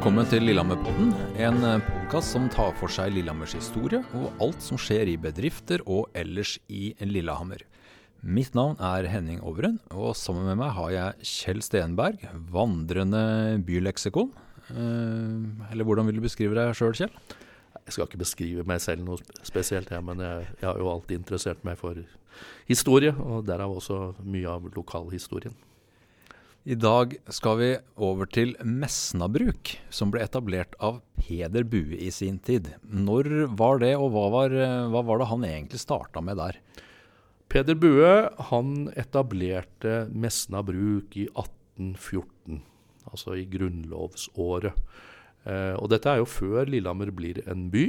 Velkommen til Lillehammerpodden, en podkast som tar for seg Lillehammers historie og alt som skjer i bedrifter og ellers i Lillehammer. Mitt navn er Henning Overen, og sammen med meg har jeg Kjell Stenberg, vandrende byleksikon. Eh, eller hvordan vil du beskrive deg sjøl, Kjell? Jeg skal ikke beskrive meg selv noe spesielt, ja, men jeg har jo alltid interessert meg for historie, og derav også mye av lokalhistorien. I dag skal vi over til Mesnabruk, som ble etablert av Peder Bue i sin tid. Når var det, og hva var, hva var det han egentlig starta med der? Peder Bue han etablerte Mesna bruk i 1814, altså i grunnlovsåret. Eh, og dette er jo før Lillehammer blir en by.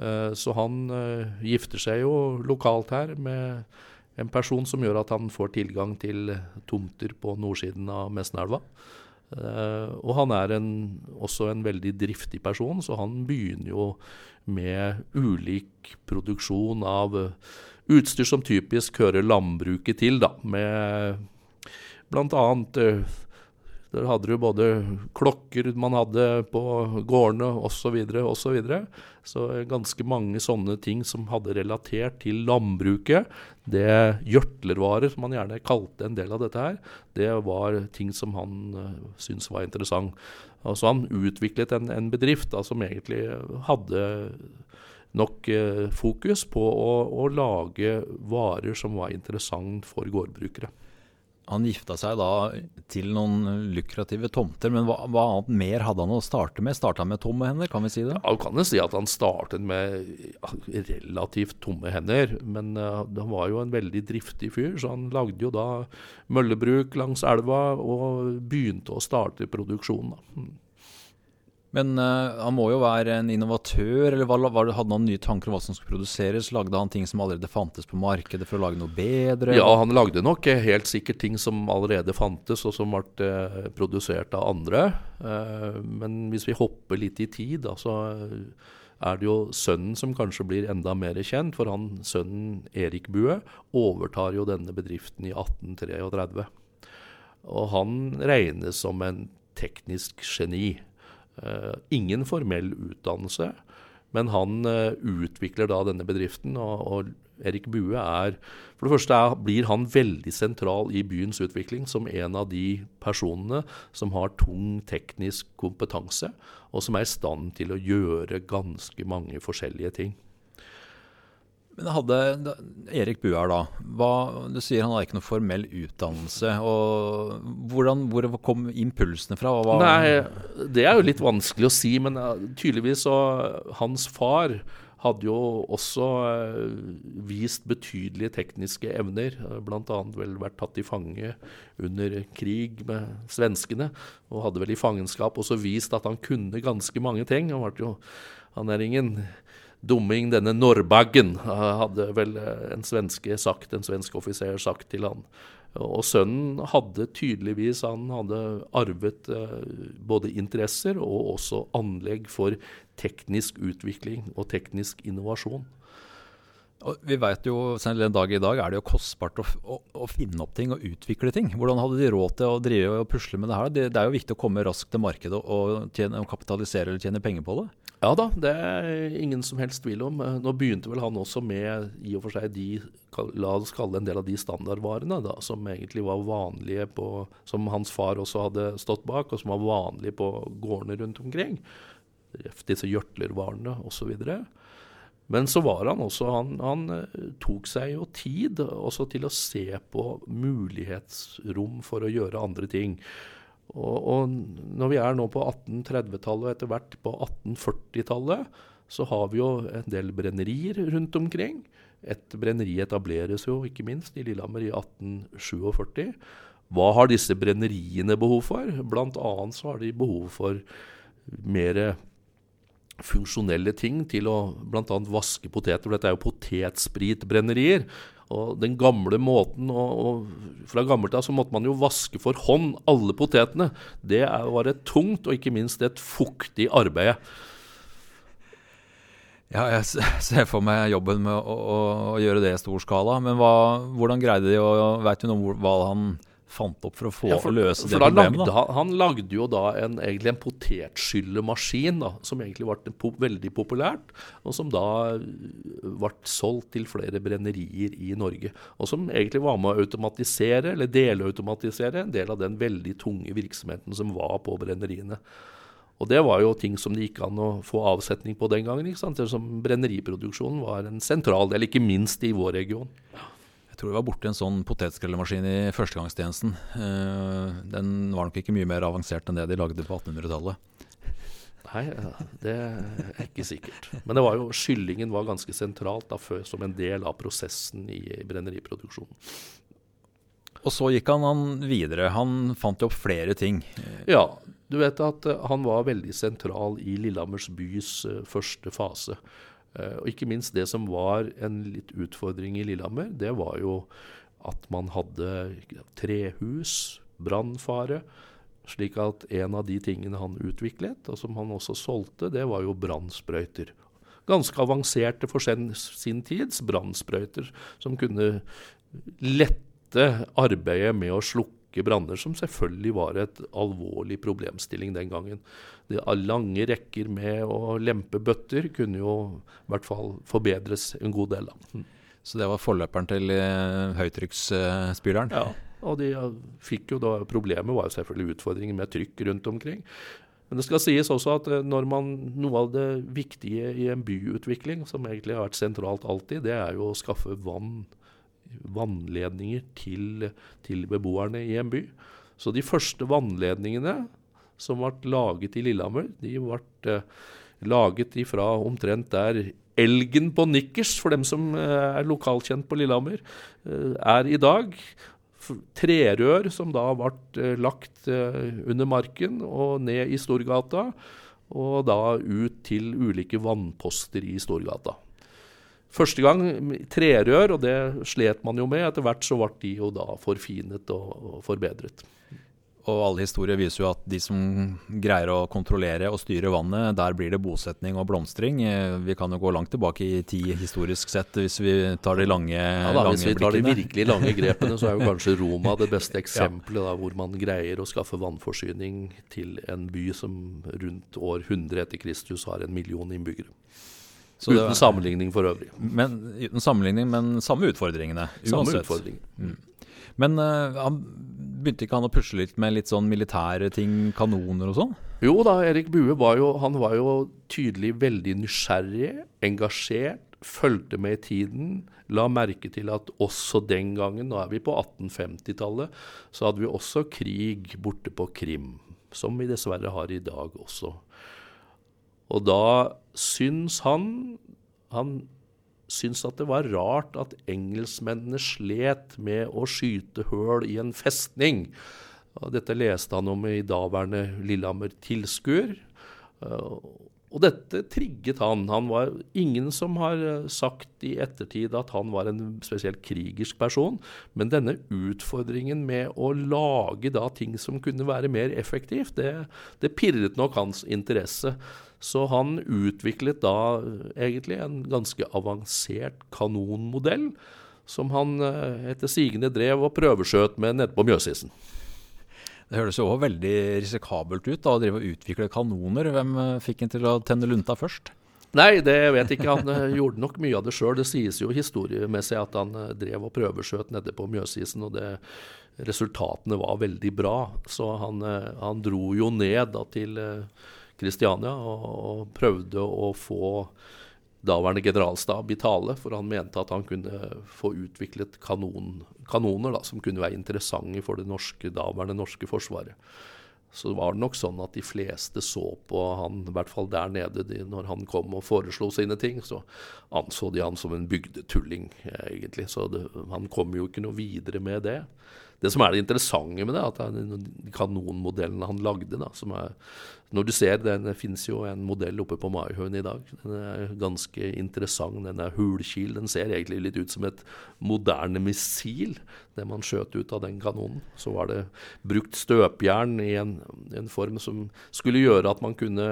Eh, så han eh, gifter seg jo lokalt her med en person som gjør at han får tilgang til tomter på nordsiden av Mesnelva. Uh, og han er en, også en veldig driftig person, så han begynner jo med ulik produksjon av utstyr som typisk hører landbruket til, da. Med bl.a. Uh, der hadde du både klokker man hadde på gårdene osv. Så, videre, og så, så ganske mange sånne ting som hadde relatert til landbruket. Det gjørtlervarer, som han gjerne kalte en del av dette her, det var ting som han uh, syntes var interessant. Altså Han utviklet en, en bedrift da, som egentlig hadde nok uh, fokus på å, å lage varer som var interessant for gårdbrukere. Han gifta seg da til noen lukrative tomter, men hva, hva, annet mer hadde han å starte med? Starta han med tomme hender, kan vi si det? Ja, du kan jo si at han startet med relativt tomme hender. Men uh, han var jo en veldig driftig fyr, så han lagde jo da møllebruk langs elva og begynte å starte produksjonen. da. Men uh, han må jo være en innovatør, eller hadde han nye tanker om hva som skulle produseres? Lagde han ting som allerede fantes på markedet for å lage noe bedre? Ja, han lagde nok helt sikkert ting som allerede fantes, og som ble uh, produsert av andre. Uh, men hvis vi hopper litt i tid, da, så er det jo sønnen som kanskje blir enda mer kjent. For han, sønnen Erik Bue overtar jo denne bedriften i 1833. Og han regnes som en teknisk geni. Uh, ingen formell utdannelse, men han uh, utvikler da denne bedriften. Og, og, Erik Bue er For det første er, blir han veldig sentral i byens utvikling som en av de personene som har tung teknisk kompetanse, og som er i stand til å gjøre ganske mange forskjellige ting. Men hadde Erik Buer da, hva, Du sier han har ikke noe formell utdannelse. og hvordan, Hvor kom impulsene fra? Nei, Det er jo litt vanskelig å si, men tydeligvis så Hans far hadde jo også uh, vist betydelige tekniske evner. Bl.a. vel vært tatt i fange under krig med svenskene. Og hadde vel i fangenskap også vist at han kunne ganske mange ting. Han, jo, han er ingen dumming, denne Norrbaggen, hadde vel eh, en svenske sagt, en svensk offiser sagt til han. Og sønnen hadde tydeligvis han hadde arvet eh, både interesser og også anlegg for teknisk utvikling og teknisk innovasjon. Og vi vet jo, selv en dag i dag er det jo kostbart å, å, å, finne opp ting og utvikle ting. Hvordan hadde de råd til å drive og pusle med det her? Det, det er jo viktig å komme raskt til markedet og, tjene, og kapitalisere eller tjene penger på det? Ja da, det er ingen som helst tvil om. Nå begynte vel han også med i og for seg de, la oss kalle en del av de standardvarene da, som egentlig var vanlige på, som hans far også hadde stått bak, og som var vanlige på gårdene rundt omkring. Disse gjørtlervarene osv. Men så var han også Han, han eh, tok seg jo tid også til å se på mulighetsrom for å gjøre andre ting. Og, og når vi er nå på 1830-tallet og etter hvert på 1840-tallet, så har vi jo en del brennerier rundt omkring. Et brenneri etableres jo ikke minst i Lillehammer i 1847. Hva har disse brenneriene behov for? Blant annet så har de behov for mer funksjonelle ting til å bl.a. vaske poteter. For Dette er jo potetspritbrennerier. Og den gamle måten og, og Fra gammelt av så måtte man jo vaske for hånd alle potetene. Det var et tungt og ikke minst et fuktig arbeid. Ja, jeg ser for meg jobben med å, å, å gjøre det i stor skala. Men hva, hvordan greide de å Veit du noe om hva han fant opp for å få Ja, for, løse det for det problemet? lagde, han, han lagde jo da en, egentlig en potetskyllemaskin, da, som egentlig ble po veldig populært, og som da ble solgt til flere brennerier i Norge. Og som egentlig var med å automatisere, eller delautomatisere, en del av den veldig tunge virksomheten som var på brenneriene. Og det var jo ting som det gikk an å få avsetning på den gangen. ikke sant? Som Brenneriproduksjonen var en sentral del, ikke minst i vår region. Jeg tror vi var borti en sånn potetskrellemaskin i førstegangstjenesten. Eh, den var nok ikke mye mer avansert enn det de lagde på 1800-tallet. Nei, det er ikke sikkert. Men det var jo, skyllingen var ganske sentralt da, før, som en del av prosessen i brenneriproduksjonen. Og så gikk han, han videre. Han fant jo opp flere ting. Ja, du vet at uh, han var veldig sentral i Lillehammers bys uh, første fase. Uh, og ikke minst det som var en litt utfordring i Lillehammer, det var jo at man hadde trehus, brannfare. Slik at en av de tingene han utviklet, og som han også solgte, det var jo brannsprøyter. Ganske avanserte for sin tids brannsprøyter, som kunne lette arbeidet med å slukke branner, som selvfølgelig var et alvorlig problemstilling den gangen. Det lange rekker med å lempe bøtter kunne jo i hvert fall forbedres en god del. Da. Så det var forløperen til uh, høytrykksspyleren. Ja, og de fikk jo da Problemet var jo selvfølgelig utfordringen med trykk rundt omkring. Men det skal sies også at uh, når man, noe av det viktige i en byutvikling, som egentlig har vært sentralt alltid, det er jo å skaffe vann, vannledninger til, til beboerne i en by. Så de første vannledningene som ble laget i Lillehammer, de ble laget ifra omtrent der Elgen på Nikkers, for dem som er lokalkjent på Lillehammer, er i dag. Trerør som da ble lagt under marken og ned i Storgata, og da ut til ulike vannposter i Storgata. Første gang trerør, og det slet man jo med. Etter hvert så ble de jo da forfinet og, forbedret. Og alle historier viser jo at de som greier å kontrollere og styre vannet, der blir det bosetning og blomstring. Vi kan jo gå langt tilbake i tid historisk sett, hvis vi tar de lange, ja, da, lange Hvis vi tar de virkelig lange grepene, så er jo kanskje Roma det beste eksempelet da, hvor man greier å skaffe vannforsyning til en by som rundt år 100 etter Kristus har en million innbyggere. Så uten det, sammenligning for øvrig. men, uten sammenligning, men samme utfordringene. Samme Uansett. utfordring. Mm. Men uh, han begynte ikke han å pusle litt med litt sånn militære ting, kanoner og sånn? Jo da, Erik Bue var jo, han var jo tydelig veldig nysgjerrig, engasjert, fulgte med i tiden. La merke til at også den gangen, nå er vi på 1850-tallet, så hadde vi også krig borte på Krim. Som vi dessverre har i dag også. Og da syns han Han syns at det var rart at engelskmennene slet med å skyte høl i en festning. Dette leste han om i daværende Lillehammer Tilskuer. Og dette trigget han. Han var ingen som har sagt i ettertid at han var en spesielt krigersk person, men denne utfordringen med å lage da ting som kunne være mer effektivt, det, det pirret nok hans interesse. Så han utviklet da egentlig en ganske avansert kanonmodell, som han etter sigende drev og prøveskjøt med nede på Mjøsisen. Det høres jo også veldig risikabelt ut da, å drive og utvikle kanoner. Hvem fikk en til å tenne lunta først? Nei, det vet jeg ikke. Han gjorde nok mye av det sjøl. Det sies jo historiemessig at han drev og prøveskjøt nede på Mjøsisen, og det, resultatene var veldig bra. Så han, han dro jo ned da, til Kristiania og, og prøvde å få daværende generalstab i tale, for han mente at han kunne få utviklet kanon, kanoner da, som kunne være interessante for det norske, daværende norske forsvaret. Så var det nok sånn at de fleste så på han, i hvert fall der nede, de, når han kom og foreslo sine ting, så anså de han som en bygdetulling, egentlig. Så det, han kom jo ikke noe videre med det. Det som er det interessante med det, at det er kanonmodellen han lagde, da, som er Når du ser den, det finnes jo en modell oppe på Maihaugen i dag. Den er ganske interessant. Den er hulkil. Den ser egentlig litt ut som et moderne missil, det man skjøt ut av den kanonen. Så var det brukt støpjern i en, en form som skulle gjøre at man kunne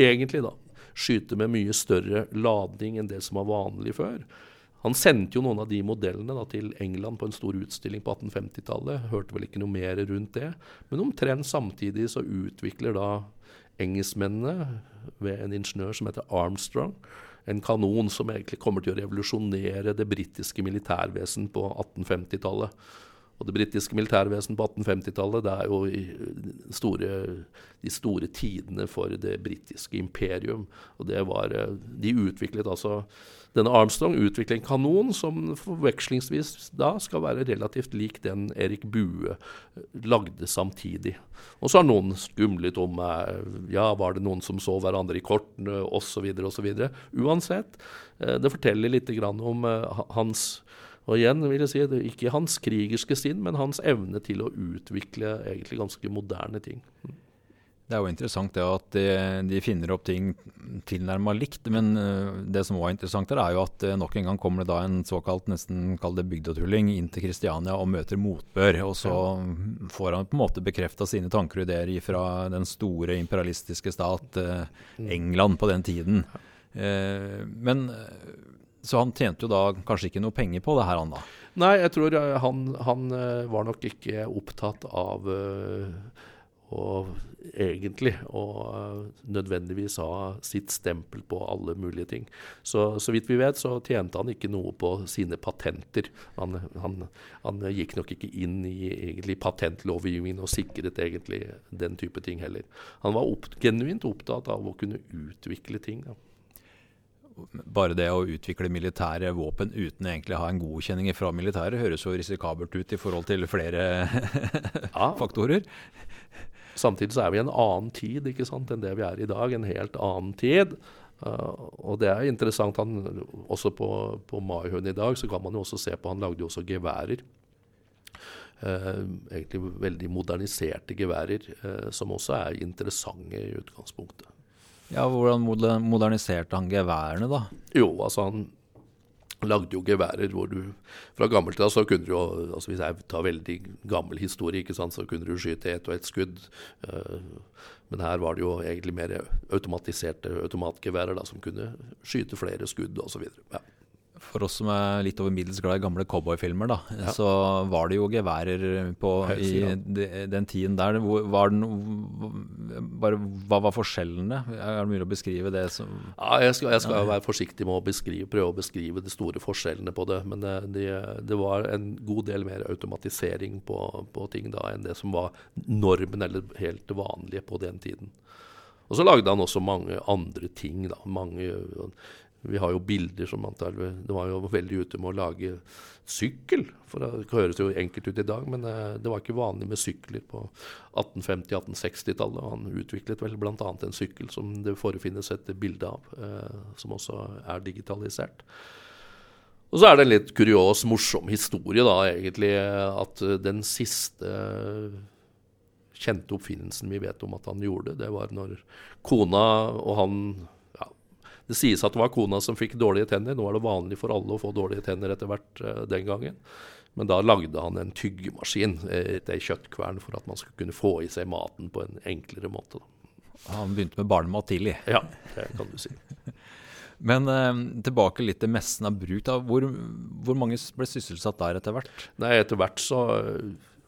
egentlig da skyte med mye større ladning enn det som var vanlig før. Han sendte jo noen av de modellene da, til England på en stor utstilling på 1850-tallet. Hørte vel ikke noe mer rundt det. Men omtrent samtidig så utvikler da engelskmennene ved en ingeniør som heter Armstrong, en kanon som egentlig kommer til å revolusjonere det britiske militærvesen på 1850-tallet. Og det britiske militærvesenet på 1850-tallet det er jo store, de store tidene for det britiske imperium. Og det var, eh, De utviklet altså Denne Armstrong utviklet en kanon som forvekslingsvis da skal være relativt lik den Erik Bue eh, lagde samtidig. Og så har noen skumlet om eh, ja, var det noen som så hverandre i kortene osv. osv. Uansett, det forteller litt om hans og igjen vil jeg si, det er ikke hans krigerske sinn, men hans evne til å utvikle egentlig ganske moderne ting. Det er jo interessant det at de, de finner opp ting tilnærma likt. Men uh, det som var interessant der, er jo at uh, nok en gang kommer det da en såkalt nesten kall det bygdetulling inn til Kristiania og møter motbør. Og så får han på en måte bekrefta sine tanker og ideer fra den store imperialistiske stat uh, England på den tiden. men så han tjente jo da kanskje ikke noe penger på det her, han da? Nei, jeg tror eh, han, han eh, var nok ikke opptatt av uh, å egentlig og nødvendigvis ha sitt stempel på alle mulige ting. Så, så vidt vi vet, så tjente han ikke noe på sine patenter. Han, han, han gikk nok ikke inn i egentlig patentlovgivningen og sikret egentlig den type ting heller. Han var opp, genuint opptatt av å kunne utvikle ting. Da bare det å utvikle militære våpen uten egentlig å ha en godkjenning fra militæret, høres jo risikabelt ut i forhold til flere ja. faktorer. Samtidig så er vi i en annen tid ikke sant, enn det vi er i dag. En helt annen tid. Uh, og det er interessant. Han, også på, på Maihøen i dag så kan man jo også se på Han lagde jo også geværer. Uh, egentlig veldig moderniserte geværer, uh, som også er interessante i utgangspunktet. Ja, Hvordan moderniserte han geværene, da? Jo, altså han lagde jo geværer hvor du Fra gammelt av så kunne du jo altså Hvis jeg tar veldig gammel historie, ikke sant, så kunne du skyte ett og ett skudd. Uh, men her var det jo egentlig mer automatiserte automatgeværer da, som kunne skyte flere skudd osv. Ja. For oss som er litt over middels glad i gamle cowboyfilmer, da, ja. så var det jo geværer på, i de, den tiden der. Var den, bare, hva var forskjellene? Er det mulig å beskrive det? Som, ja, jeg skal, jeg skal være forsiktig med å beskrive, prøve å beskrive de store forskjellene på det. Men det, det, det var en god del mer automatisering på, på, ting da enn det som var normen eller helt vanlige på den tiden. Og så lagde han også mange andre ting. da, mange vi har jo bilder som antagelig Det var jo veldig ute med å lage sykkel. For det høres jo enkelt ut i dag, men eh, det var ikke vanlig med sykler på 1850-1860-tallet. Han utviklet vel bl.a. en sykkel som det forefinnes et bilde av, eh, som også er digitalisert. Og så er det en litt kurios, morsom historie, da, egentlig, at den siste kjente oppfinnelsen vi vet om at han gjorde, det var når kona og han det sies at det var kona som fikk dårlige tenner. Nå er det vanlig for alle å få dårlige tenner etter hvert uh, den gangen. Men da lagde han en tyggemaskin etter ei kjøttkvern for at man skulle kunne få i seg maten på en enklere måte. Han begynte med barnemat tidlig? Ja, det kan du si. Men eh, tilbake litt til messen av bruk. Hvor, hvor, mange ble sysselsatt der etter hvert? Nei, Etter hvert så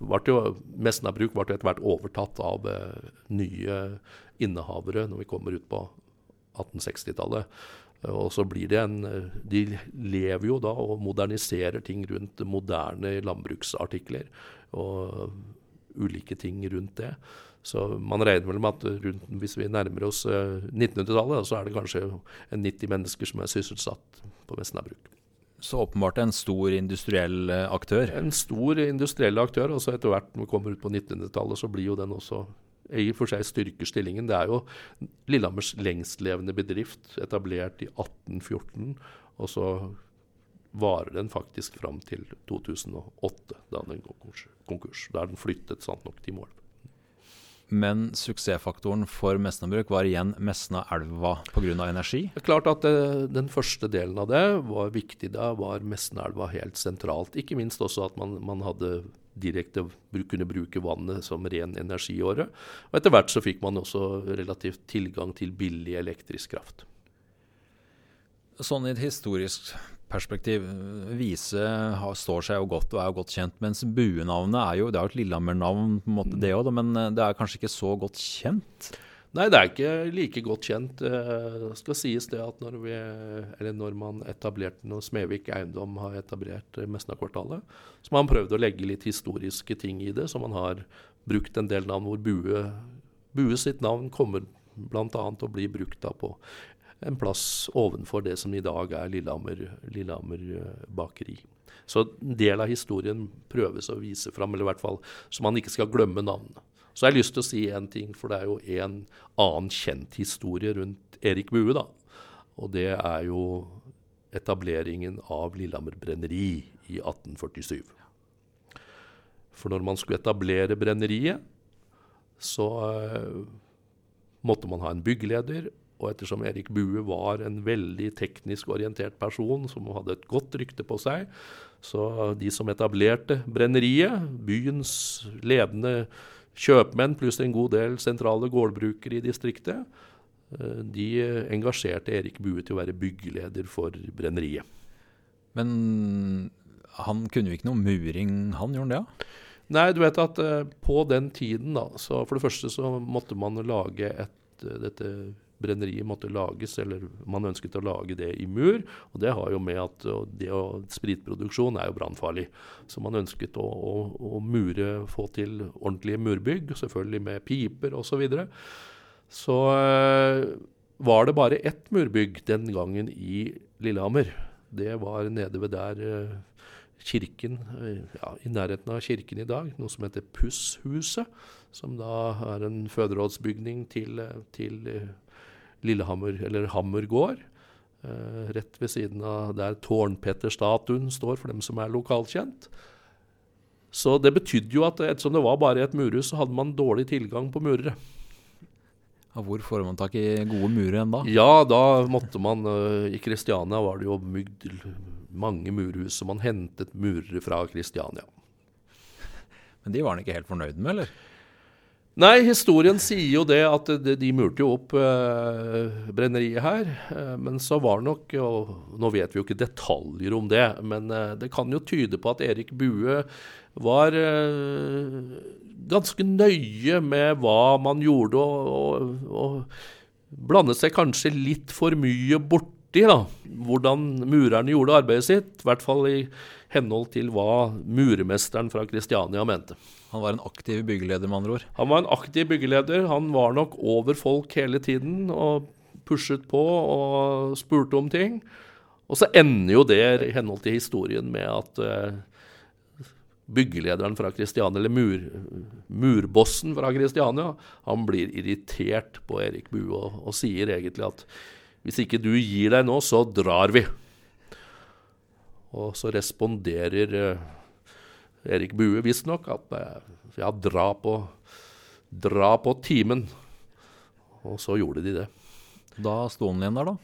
ble jo Messen av bruk ble etter hvert overtatt av eh, nye innehavere når vi kommer ut på 1860-tallet. Og så blir det en De lever jo da og moderniserer ting rundt moderne landbruksartikler og ulike ting rundt det. Så man regner vel med at rundt, hvis vi nærmer oss 1900-tallet, eh, så er det kanskje 90 mennesker som er sysselsatt på Vestna bruk. Så åpenbart en stor industriell eh, aktør? En stor industriell aktør. og så Etter hvert når vi kommer ut på 1900-tallet, så blir jo den også i og for seg styrker stillingen. Det er jo Lillehammers lengstlevende bedrift, etablert i 1814. Og så varer den faktisk fram til 2008, da den går konkurs. Da er den flyttet sant nok til mål. Men suksessfaktoren for Mesnabruk var igjen Mesnaelva pga. energi? Det er klart at eh, Den første delen av det var viktig. Da var Mesnaelva helt sentralt. Ikke minst også at man, man hadde direkte kunne bruke vannet som ren energiåre. Og etter hvert så fikk man også relativt tilgang til billig elektrisk kraft. Sånn i et historisk perspektiv. Vise har, står seg jo godt og er jo godt kjent, mens buenavnet er jo det er jo et Lillehammer-navn, på en måte det òg, men eh, det er kanskje ikke så godt kjent? Nei, det er ikke like godt kjent. Det skal sies det at når, vi, når man etablerte noe Smevik Eiendom har etablert Mesna-kvartalet, så har man prøvd å legge litt historiske ting i det. Så man har brukt en del navn hvor Bue, Bue sitt navn kommer bl.a. til å bli brukt da på en plass ovenfor det som i dag er Lillehammer, Lillehammer eh, bakeri. Så en del av historien prøves å vise fram, eller i hvert fall så man ikke skal glemme navnet. Så jeg har lyst til å si én ting, for det er jo en annen kjent historie rundt Erik Bue. da. Og det er jo etableringen av Lillehammer brenneri i 1847. For når man skulle etablere brenneriet, så uh, måtte man ha en byggeleder og ettersom Erik Bue var en veldig teknisk orientert person som hadde et godt rykte på seg, så de som etablerte brenneriet, byens ledende kjøpmenn pluss en god del sentrale gårdbrukere i distriktet, eh, de engasjerte Erik Bue til å være byggeleder for brenneriet. Men han kunne jo ikke noe muring, han gjorde han det? Ja? Nei, du vet at uh, på den tiden, da, så for det første så måtte man lage et, uh, dette brenneriet måtte lages, eller man ønsket å lage det i mur. Og det har jo med at det å, spritproduksjon er jo brannfarlig. Så man ønsket å, å, å, mure, få til ordentlige murbygg, selvfølgelig med piper osv. Så, videre. så øh, var det bare ett murbygg den gangen i Lillehammer. Det var nede ved der øh, kirken, eh, ja, i nærheten av kirken i dag, noe som heter Pusshuset. Som da er en føderådsbygning til, til Lillehammer, eller Hammer gård. Uh, rett ved siden av der Tårnpetter-statuen står, for dem som er lokalkjent. Så det betydde jo at ettersom det var bare et murhus, så hadde man dårlig tilgang på murere. Ja, hvor får man tak i gode murer enn da? Ja, da måtte man uh, I Kristiania var det jo bygd mange murhus, så man hentet murere fra Kristiania. Men de var han ikke helt fornøyd med, eller? Nei, historien sier jo det at de, murte jo opp eh, brenneriet her. Eh, men så var det nok og Nå vet vi jo ikke detaljer om det, men eh, det kan jo tyde på at Erik Bue var eh, ganske nøye med hva man gjorde, og, og, og blandet seg kanskje litt for mye borti da, hvordan murerne gjorde arbeidet sitt. I hvert fall i henhold til hva muremesteren fra Kristiania mente. Han var en aktiv byggeleder, med andre ord? Han var en aktiv byggeleder. Han var nok over folk hele tiden og pushet på og spurte om ting. Og så ender jo det, i henhold til historien, med at uh, byggelederen fra Kristiania, eller mur, murbossen fra Kristiania, han blir irritert på Erik Bue og, og sier egentlig at hvis ikke du gir deg nå, så drar vi. Og så responderer uh, Erik Bue visstnok at uh, ja, dra på, dra på timen. Og så gjorde de det. Da sto han igjen der, da?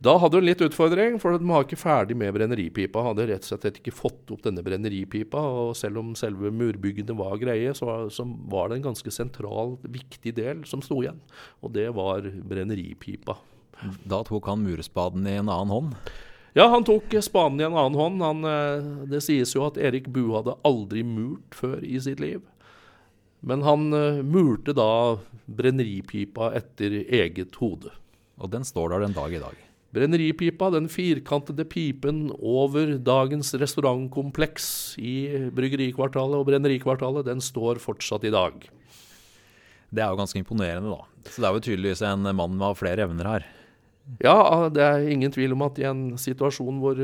Da hadde hun litt utfordring, for de var ikke ferdig med brenneripipa. Hadde rett og slett ikke fått opp denne brenneripipa. Og selv om selve murbyggene var greie, så så var det en ganske sentral, viktig del som sto igjen. Og det var brenneripipa. Da tok han murespaden i en annen hånd? Ja, han tok spaden i en annen hånd. Han, eh, det sies jo at Erik Bue hadde aldri murt før i sitt liv. Men han uh, murte da brenneripipa etter eget hode. Og den står der den dag i dag? Brenneripipa, den firkantede pipen over dagens restaurantkompleks i bryggerikvartalet og brennerikvartalet, den står fortsatt i dag. Det er jo ganske imponerende, da. Så det er jo tydeligvis en mann med flere evner her. Ja, det er ingen tvil om at i en situasjon hvor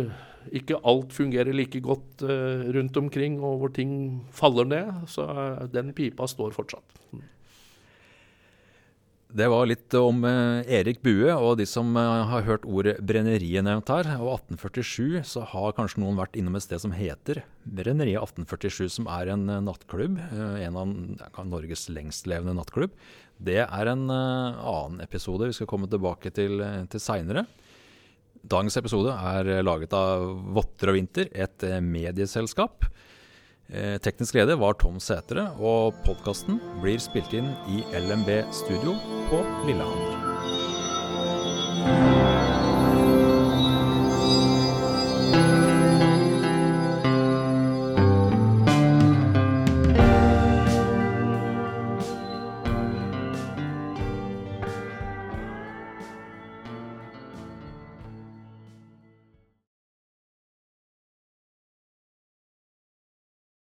ikke alt fungerer like godt uh, rundt omkring, og hvor ting faller ned, så den pipa står fortsatt. Det var litt om eh, Erik Bue og de som eh, har hørt ordet brenneriet nevnt her. Og 1847 så har kanskje noen vært innom et sted som heter Brenneriet 1847, som er en eh, nattklubb. En av Norges lengstlevende nattklubb. Det er en annen episode vi skal komme tilbake til, til seinere. Dagens episode er laget av Votter og Vinter, et medieselskap. Teknisk leder var Tom Sætre, og podkasten blir spilt inn i LMB studio på Lillehammer.